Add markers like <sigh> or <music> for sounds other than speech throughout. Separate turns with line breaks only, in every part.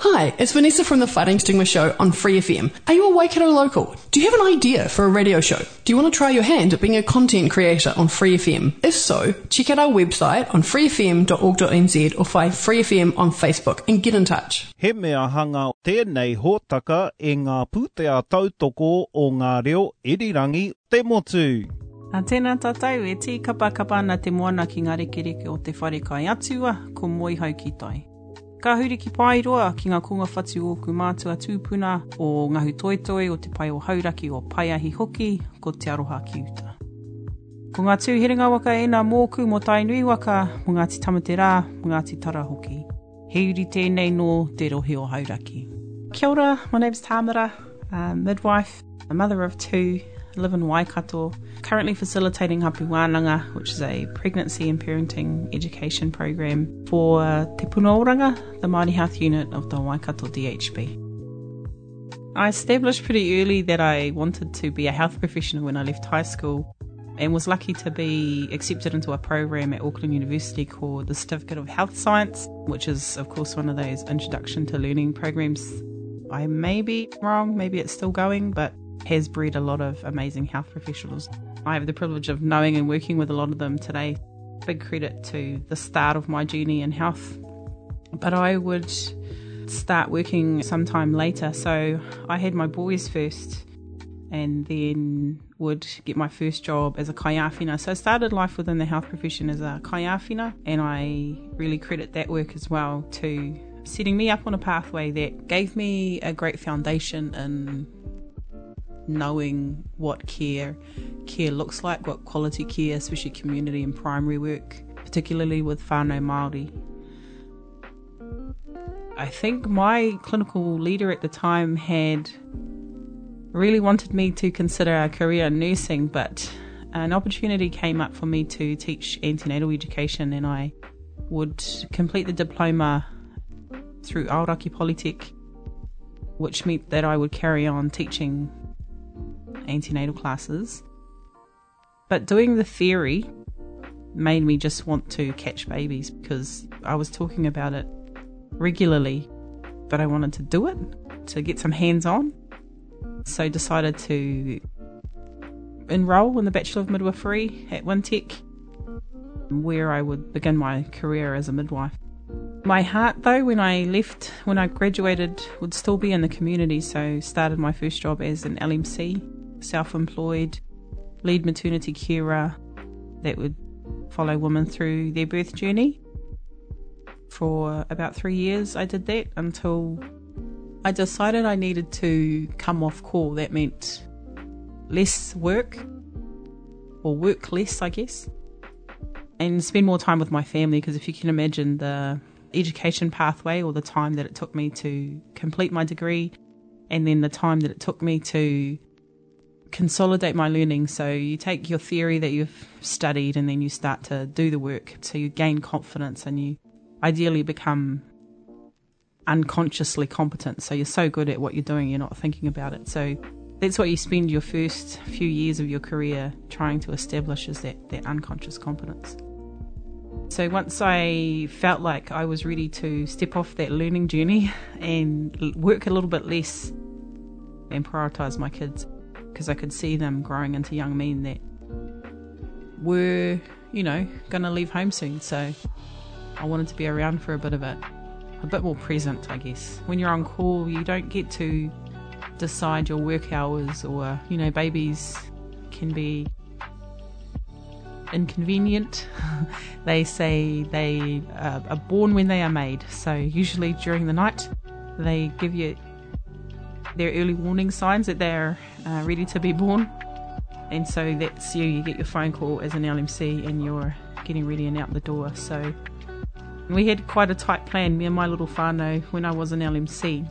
Hi, it's Vanessa from the Fighting Stigma Show on Free FM. Are you a Waikato local? Do you have an idea for a radio show? Do you want to try your hand at being a content creator on Free FM? If so, check out our website on freefm.org.nz or find Free FM on Facebook and get in touch.
He mea hanga tēnei hōtaka e ngā pūtea tautoko o ngā reo irirangi te motu.
A tēnā tātou e tī kapa kapa na te moana ki ngā rekereke o te wharekai atua ko moi hau ki tai. Ka huri ki pairoa ki ngā kunga whatu o ku mātua tūpuna o ngahu toitoe o te pai o hauraki o paiahi hoki ko te aroha ki uta. Ko ngā tūhiringa waka e nā mōku mo tai nui waka mo Ngāti tamate rā, mo Ngāti tara hoki. He uri tēnei no te rohe o hauraki. Kia ora, my name's Tamara, a midwife, a mother of two, live in Waikato, currently facilitating Hapu Wānanga, which is a pregnancy and parenting education program for Te Punaoranga, the Māori Health Unit of the Waikato DHB. I established pretty early that I wanted to be a health professional when I left high school and was lucky to be accepted into a program at Auckland University called the Certificate of Health Science, which is, of course, one of those introduction to learning programs. I may be wrong, maybe it's still going, but has bred a lot of amazing health professionals. I have the privilege of knowing and working with a lot of them today. Big credit to the start of my journey in health. But I would start working sometime later. So I had my boys first and then would get my first job as a kaiawhina. So I started life within the health profession as a kaiawhina and I really credit that work as well to setting me up on a pathway that gave me a great foundation in knowing what care care looks like, what quality care, especially community and primary work, particularly with whānau Māori. I think my clinical leader at the time had really wanted me to consider a career in nursing, but an opportunity came up for me to teach antenatal education, and I would complete the diploma through Aoraki Polytech, which meant that I would carry on teaching antenatal classes. But doing the theory made me just want to catch babies because I was talking about it regularly, but I wanted to do it to get some hands on. So decided to enroll in the Bachelor of Midwifery at Wintec, where I would begin my career as a midwife. My heart, though, when I left, when I graduated, would still be in the community, so started my first job as an LMC, self-employed, lead maternity carer that would follow women through their birth journey. For about three years, I did that until I decided I needed to come off call. That meant less work, or work less, I guess, and spend more time with my family. Because if you can imagine the education pathway or the time that it took me to complete my degree, and then the time that it took me to consolidate my learning. So you take your theory that you've studied and then you start to do the work. So you gain confidence and you ideally become unconsciously competent. So you're so good at what you're doing, you're not thinking about it. So that's what you spend your first few years of your career trying to establish is that, that unconscious competence. So once I felt like I was ready to step off that learning journey <laughs> and work a little bit less and prioritize my kids because I could see them growing into young men that were, you know, going to leave home soon. So I wanted to be around for a bit of it, a bit more present, I guess. When you're on call, you don't get to decide your work hours, or, you know, babies can be inconvenient. <laughs> they say they uh, are born when they are made. So, usually during the night, they give you their early warning signs that they're uh, ready to be born. And so that's you, you get your phone call as an LMC and you're getting ready and out the door. So we had quite a tight plan, me and my little whānau, when I was an LMC.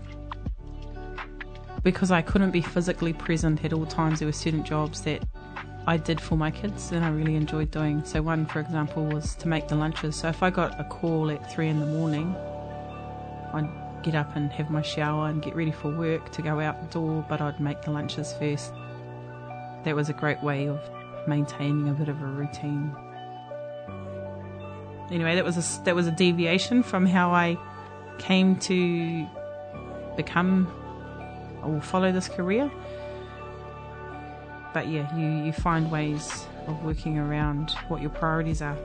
Because I couldn't be physically present at all times, there were certain jobs that I did for my kids and I really enjoyed doing. So, one, for example, was to make the lunches. So, if I got a call at three in the morning, I'd get up and have my shower and get ready for work to go out the door, but I'd make the lunches first. That was a great way of maintaining a bit of a routine. Anyway, that was a, that was a deviation from how I came to become or follow this career. But yeah, you, you find ways of working around what your priorities are.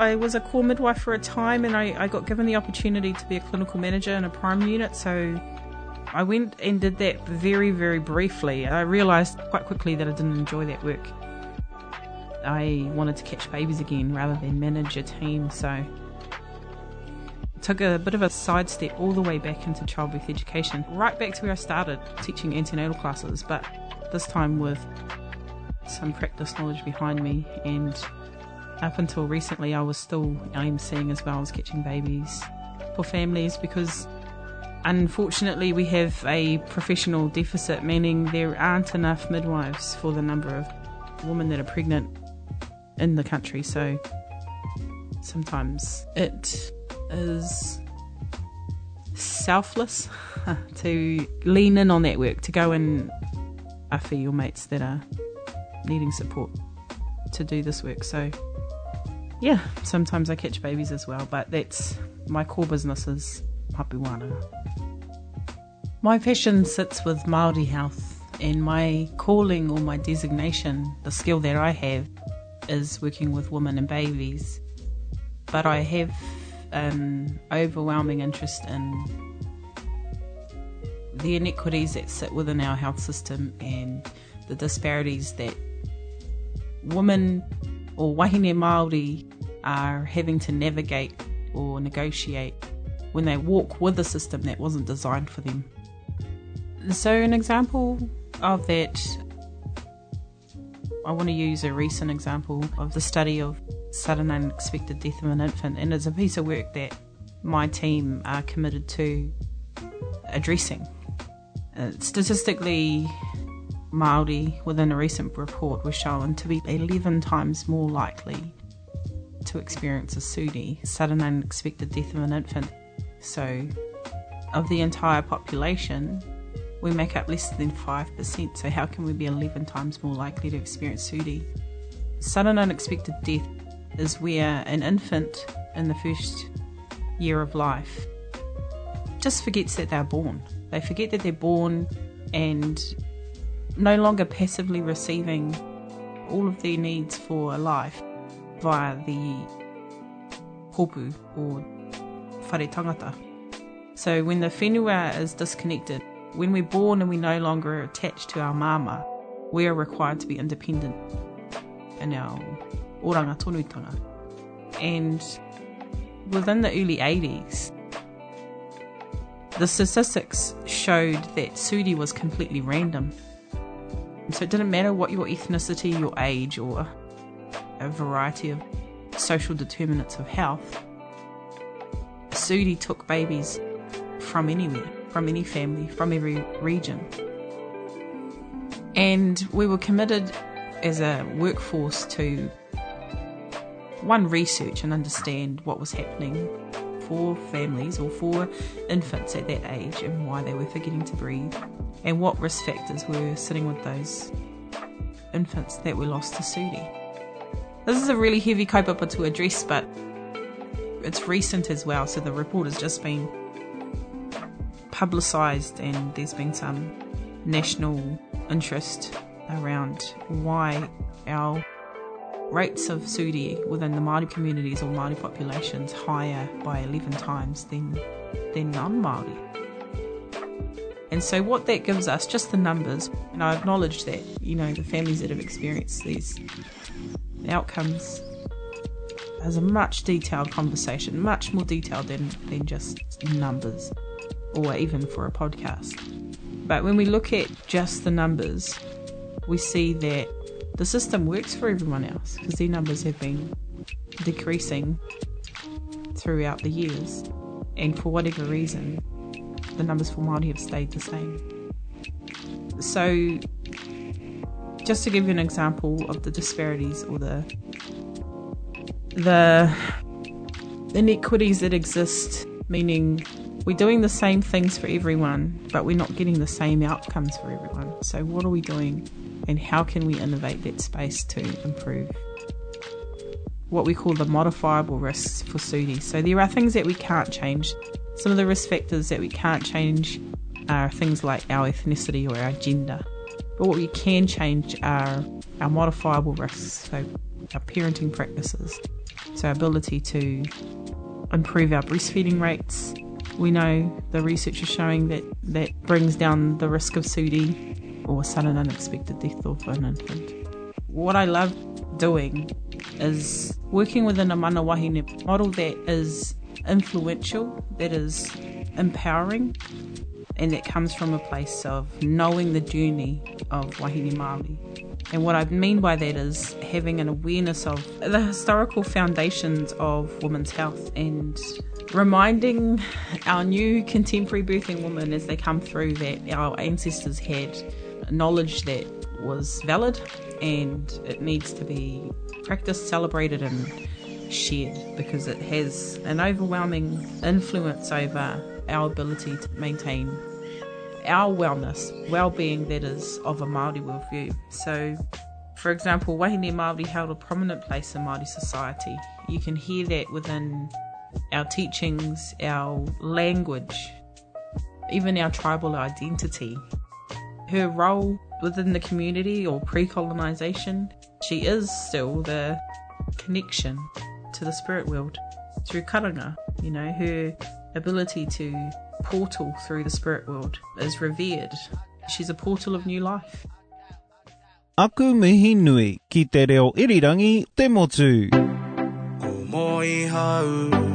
I was a core midwife for a time and I, I got given the opportunity to be a clinical manager in a prime unit, so I went and did that very, very briefly. I realised quite quickly that I didn't enjoy that work. I wanted to catch babies again rather than manage a team, so took a bit of a sidestep all the way back into childbirth education, right back to where I started teaching antenatal classes, but this time with some practice knowledge behind me and up until recently, I was still LMCing as well as catching babies for families because unfortunately we have a professional deficit, meaning there aren't enough midwives for the number of women that are pregnant in the country. So sometimes it is selfless <laughs> to lean in on that work, to go and offer your mates that are needing support to do this work. So yeah, sometimes I catch babies as well, but that's my core business is Hapu Wānanga. My passion sits with Māori health, and my calling or my designation, the skill that I have, is working with women and babies. But I have an overwhelming interest in the inequities that sit within our health system and the disparities that women or wahine Māori are having to navigate or negotiate when they walk with a system that wasn't designed for them. So, an example of that, I want to use a recent example of the study of sudden unexpected death of an infant, and it's a piece of work that my team are committed to addressing. Uh, statistically, Māori within a recent report were shown to be 11 times more likely to experience a SUDI, sudden unexpected death of an infant. So, of the entire population, we make up less than 5%. So, how can we be 11 times more likely to experience SUDI? Sudden unexpected death is where an infant in the first year of life just forgets that they're born. They forget that they're born and no longer passively receiving all of their needs for life via the hopu or whare tangata. So when the whenua is disconnected, when we're born and we no longer are attached to our mama, we are required to be independent in our oranga tonuitanga. And within the early 80s, the statistics showed that SUDI was completely random. So it didn't matter what your ethnicity, your age, or a variety of social determinants of health. SUDI took babies from anywhere, from any family, from every region. And we were committed as a workforce to one, research and understand what was happening for families or for infants at that age and why they were forgetting to breathe, and what risk factors were sitting with those infants that were lost to SUDI. This is a really heavy kaupapa to address, but it's recent as well, so the report has just been publicised and there's been some national interest around why our rates of SUDI within the Māori communities or Māori populations higher by 11 times than, than non-Māori. And so what that gives us, just the numbers, and I acknowledge that, you know, the families that have experienced these outcomes has a much detailed conversation, much more detailed than, than just numbers or even for a podcast. But when we look at just the numbers, we see that the system works for everyone else because their numbers have been decreasing throughout the years, and for whatever reason, the numbers for Māori have stayed the same. So, just to give you an example of the disparities or the the inequities that exist, meaning we're doing the same things for everyone, but we're not getting the same outcomes for everyone. So, what are we doing, and how can we innovate that space to improve? What we call the modifiable risks for SUDI. So, there are things that we can't change. Some of the risk factors that we can't change are things like our ethnicity or our gender. But what we can change are our modifiable risks, so our parenting practices, so our ability to improve our breastfeeding rates, we know the research is showing that that brings down the risk of SUDI or sudden unexpected death of an infant. What I love doing is working within a mana wahine model that is influential, that is empowering, and that comes from a place of knowing the journey of wahine Māori. And what I mean by that is having an awareness of the historical foundations of women's health and reminding our new contemporary birthing women as they come through that our ancestors had knowledge that was valid and it needs to be practiced, celebrated, and shared because it has an overwhelming influence over our ability to maintain our wellness, well-being that is of a Māori worldview. So, for example, wahine Māori held a prominent place in Māori society. You can hear that within our teachings, our language, even our tribal identity. Her role within the community or pre colonisation, she is still the connection to the spirit world through karanga. You know, her ability to portal through the spirit world is revered. She's a portal of new life.
Aku mihi nui ki te reo irirangi te motu.
Ko moi hau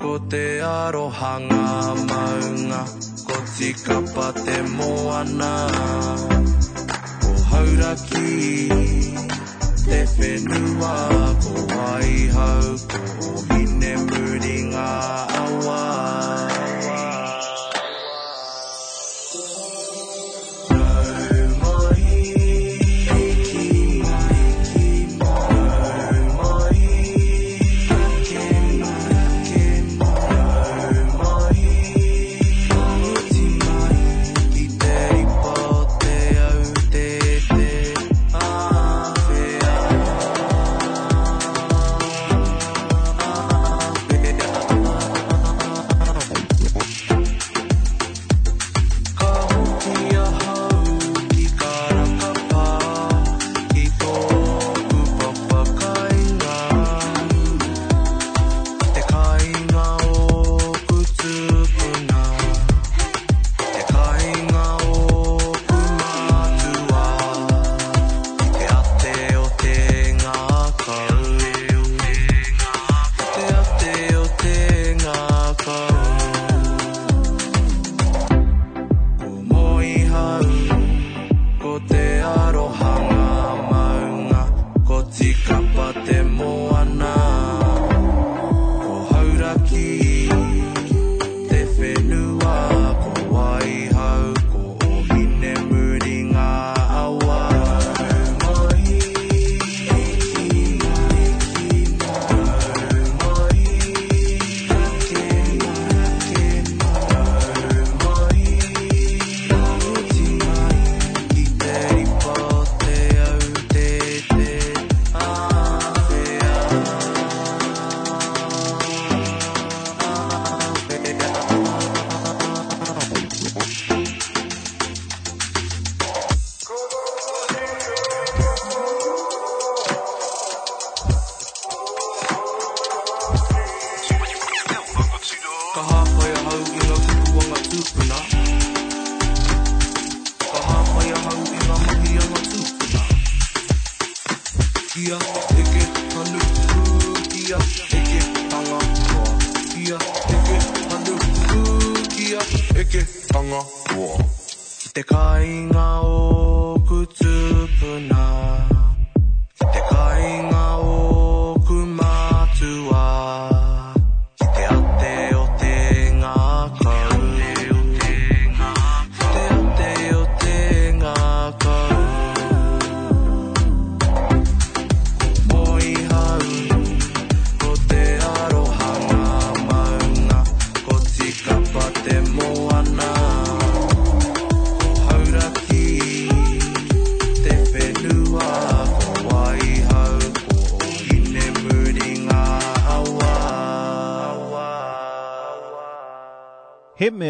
ko te arohanga maunga ko tikapa te moana. Ko hauraki te whenua ko waihau ko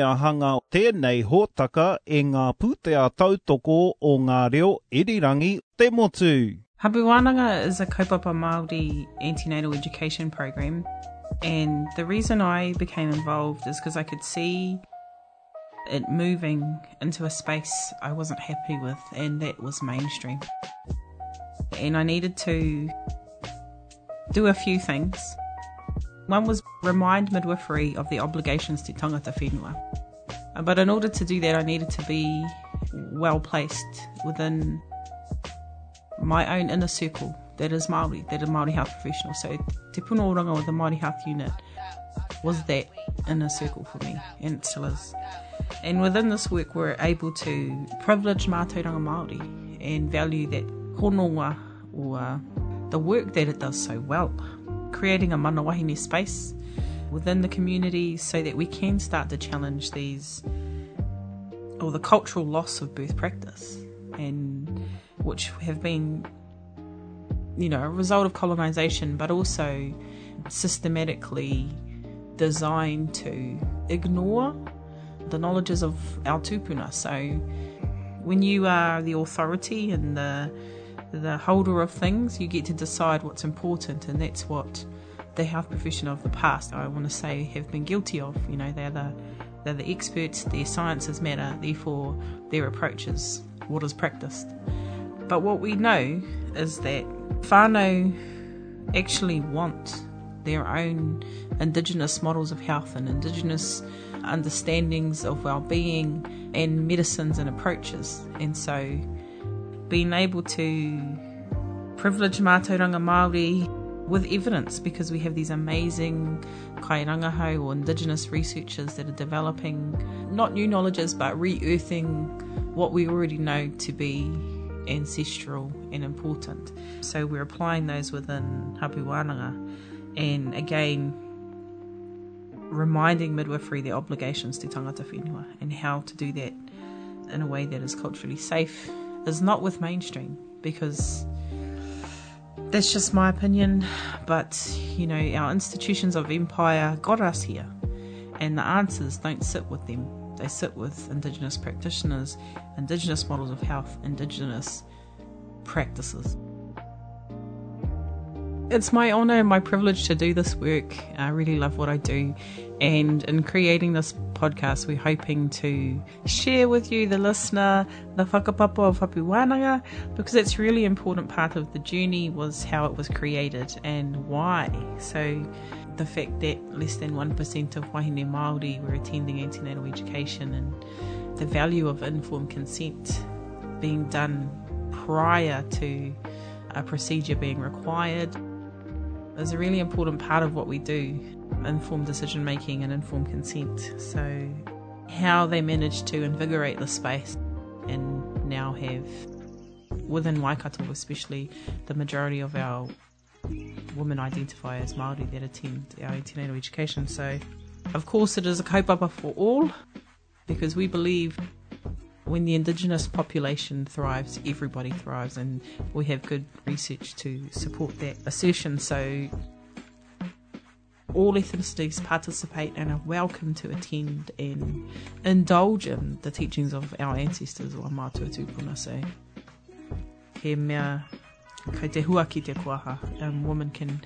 mea hanga tēnei hōtaka e ngā pūtea tautoko o ngā reo irirangi te motu.
Hapu Wānanga is a kaupapa Māori antenatal education program and the reason I became involved is because I could see it moving into a space I wasn't happy with and that was mainstream. And I needed to do a few things. One was remind midwifery of the obligations to tangata whenua. But in order to do that, I needed to be well placed within my own inner circle that is Māori, that is Māori health professional. So Te Puna Oranga with the Māori Health Unit was that inner circle for me, and it still is. And within this work, we're able to privilege mātauranga Māori and value that hononga or uh, the work that it does so well, creating a manawahine space within the community so that we can start to challenge these or the cultural loss of birth practice and which have been you know a result of colonization but also systematically designed to ignore the knowledges of our tupuna. So when you are the authority and the the holder of things, you get to decide what's important, and that's what the health profession of the past, I want to say, have been guilty of. You know, they're the they're the experts, their sciences matter, therefore their approach is what is practiced. But what we know is that whānau actually want their own indigenous models of health and indigenous understandings of well-being and medicines and approaches. And so being able to privilege mātauranga Māori with evidence because we have these amazing kairangahau or indigenous researchers that are developing not new knowledges but re-earthing what we already know to be ancestral and important. So we're applying those within Hapu Wānanga and again reminding midwifery their obligations to tangata whenua and how to do that in a way that is culturally safe is not with mainstream because that's just my opinion. But you know, our institutions of empire got us here, and the answers don't sit with them. They sit with Indigenous practitioners, Indigenous models of health, Indigenous practices. It's my honour and my privilege to do this work. I really love what I do. And in creating this podcast, we're hoping to share with you, the listener, the whakapapa of Hapu Wānanga, because it's really important part of the journey was how it was created and why. So the fact that less than 1% of wahine Māori were attending antenatal education and the value of informed consent being done prior to a procedure being required is a really important part of what we do informed decision making and informed consent. So, how they managed to invigorate the space and now have, within Waikato especially, the majority of our women identify as Māori that attend our antenatal education. So, of course, it is a kaupapa for all because we believe when the indigenous population thrives, everybody thrives, and we have good research to support that assertion. So, all ethnicities participate and are welcome to attend and indulge in the teachings of our ancestors or mātua tūpuna. So, he mea kei te te. Um, women can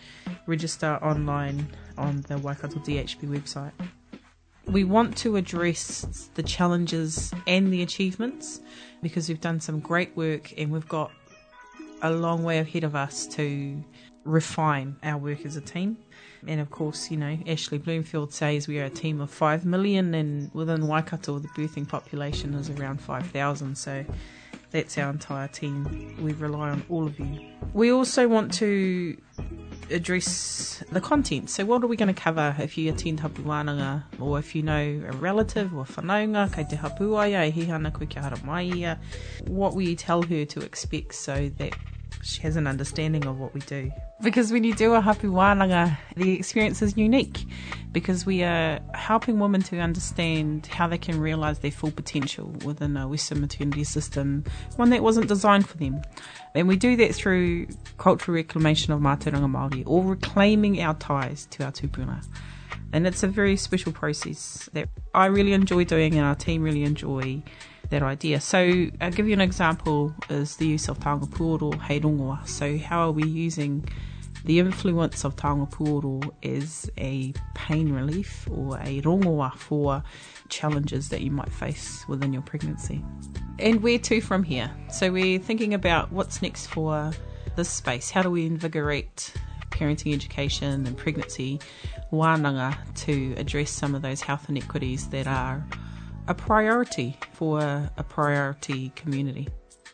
register online on the Waikato DHB website. We want to address the challenges and the achievements because we've done some great work and we've got a long way ahead of us to refine our work as a team. And of course, you know, Ashley Bloomfield says we are a team of 5 million, and within Waikato, the birthing population is around 5,000. So that's our entire team. We rely on all of you. We also want to address the content. So, what are we going to cover if you attend Hapu Wānanga or if you know a relative or whanaunga, kei te hapuaia, e hihana koe kia hara mai ia? What will you tell her to expect so that she has an understanding of what we do? Because when you do a Hapu Wānanga, the experience is unique because we are helping women to understand how they can realise their full potential within a Western maternity system, one that wasn't designed for them. And we do that through cultural reclamation of mātauranga Māori or reclaiming our ties to our tupuna. And it's a very special process that I really enjoy doing and our team really enjoy that idea. So I'll give you an example is the use of taonga puoro hei. So how are we using the influence of taonga is a pain relief or a rongoa for challenges that you might face within your pregnancy. And where to from here? So we're thinking about what's next for this space. How do we invigorate parenting education and pregnancy wānanga to address some of those health inequities that are a priority for a priority community.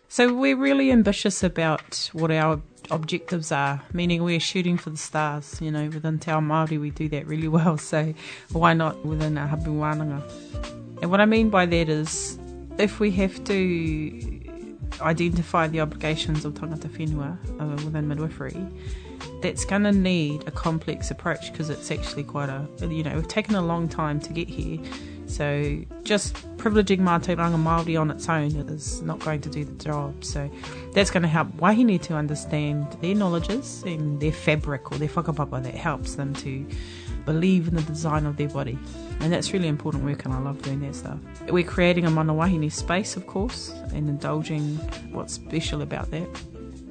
So we're really ambitious about what our objectives are, meaning we're shooting for the stars. You know, within Te Ao Māori we do that really <laughs> well, so why not within our hapu wānanga? And what I mean by that is if we have to identify the obligations of tangata whenua uh, within midwifery, that's going to need a complex approach because it's actually quite a, you know, we've taken a long time to get here. So just privileging Mātauranga Māori on its own is not going to do the job. So that's going to help wahine to understand their knowledges and their fabric or their whakapapa that helps them to believe in the design of their body. And that's really important work and I love doing that stuff. We're creating a mana wahine space, of course, and indulging what's special about that.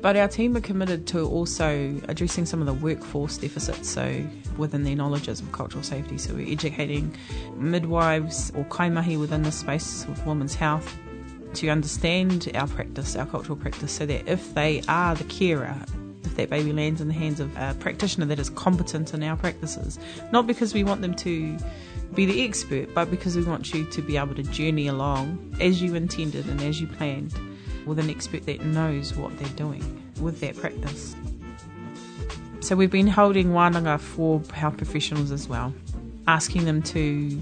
But our team are committed to also addressing some of the workforce deficits, so within their knowledges of cultural safety. So we're educating midwives or kaimahi within the space of women's health to understand our practice, our cultural practice, so that if they are the carer, if that baby lands in the hands of a practitioner that is competent in our practices, not because we want them to be the expert, but because we want you to be able to journey along as you intended and as you planned with an expert that knows what they're doing with their practice. So we've been holding wānanga for health professionals as well, asking them to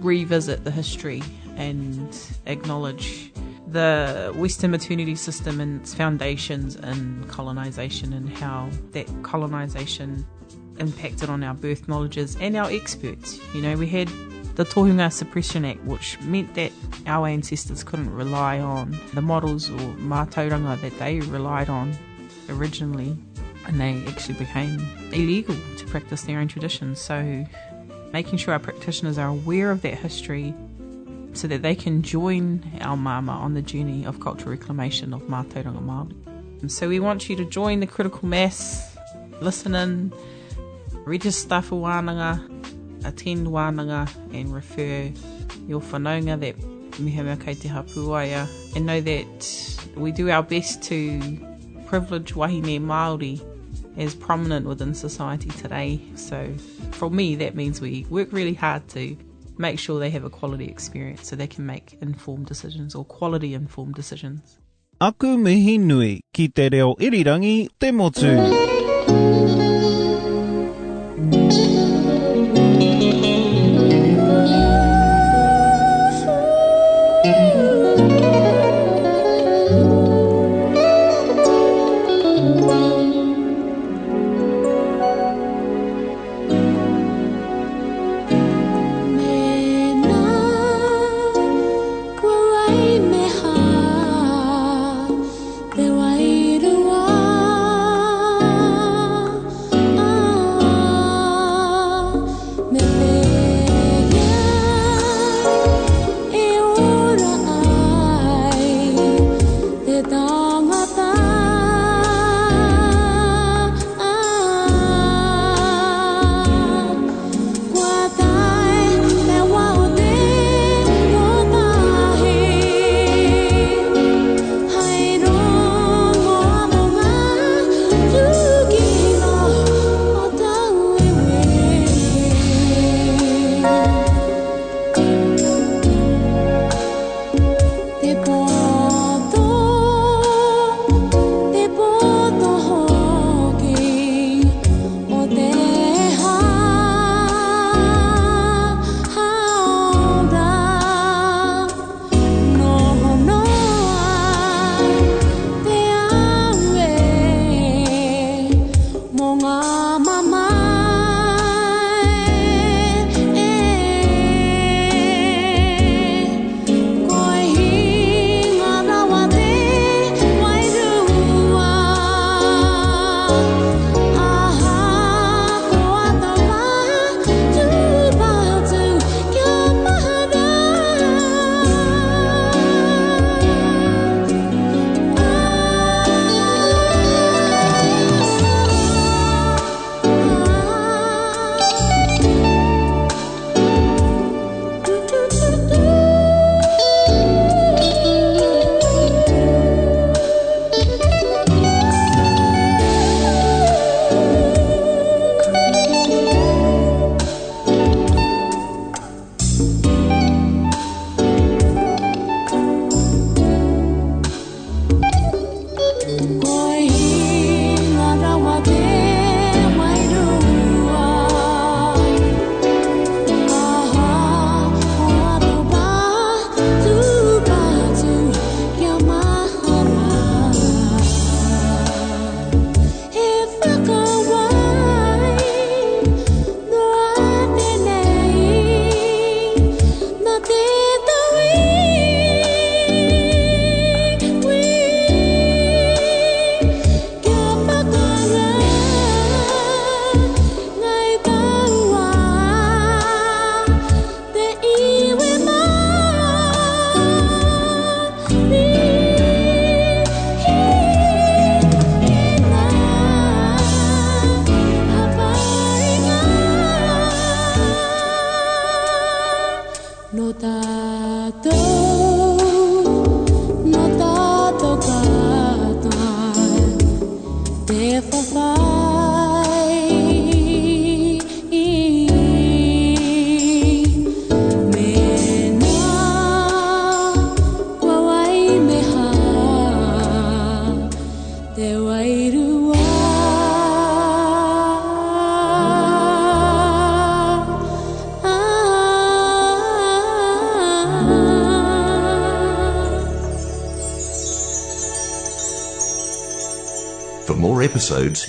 revisit the history and acknowledge the Western maternity system and its foundations in colonisation and how that colonisation impacted on our birth knowledges and our experts. You know, we had the Tohunga Suppression Act, which meant that our ancestors couldn't rely on the models or mātauranga that they relied on originally, and they actually became illegal to practice their own traditions. So, making sure our practitioners are aware of that history so that they can join our mama on the journey of cultural reclamation of mātauranga Māori. So, we want you to join the critical mass, listen in, register for wānanga, attend wānanga and refer your whanaunga that mihama kei te hapuaia and know that we do our best to privilege wahine Māori as prominent within society today. So for me, that means we work really hard to make sure they have a quality experience so they can make informed decisions or quality informed decisions.
Aku mihi nui ki te reo irirangi te motu.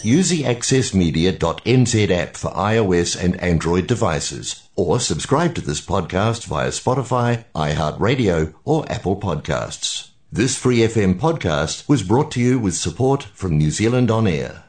Use the accessmedia.nz app for iOS and Android devices, or subscribe to this podcast via Spotify, iHeartRadio, or Apple Podcasts. This Free FM podcast was brought to you with support from New Zealand On Air.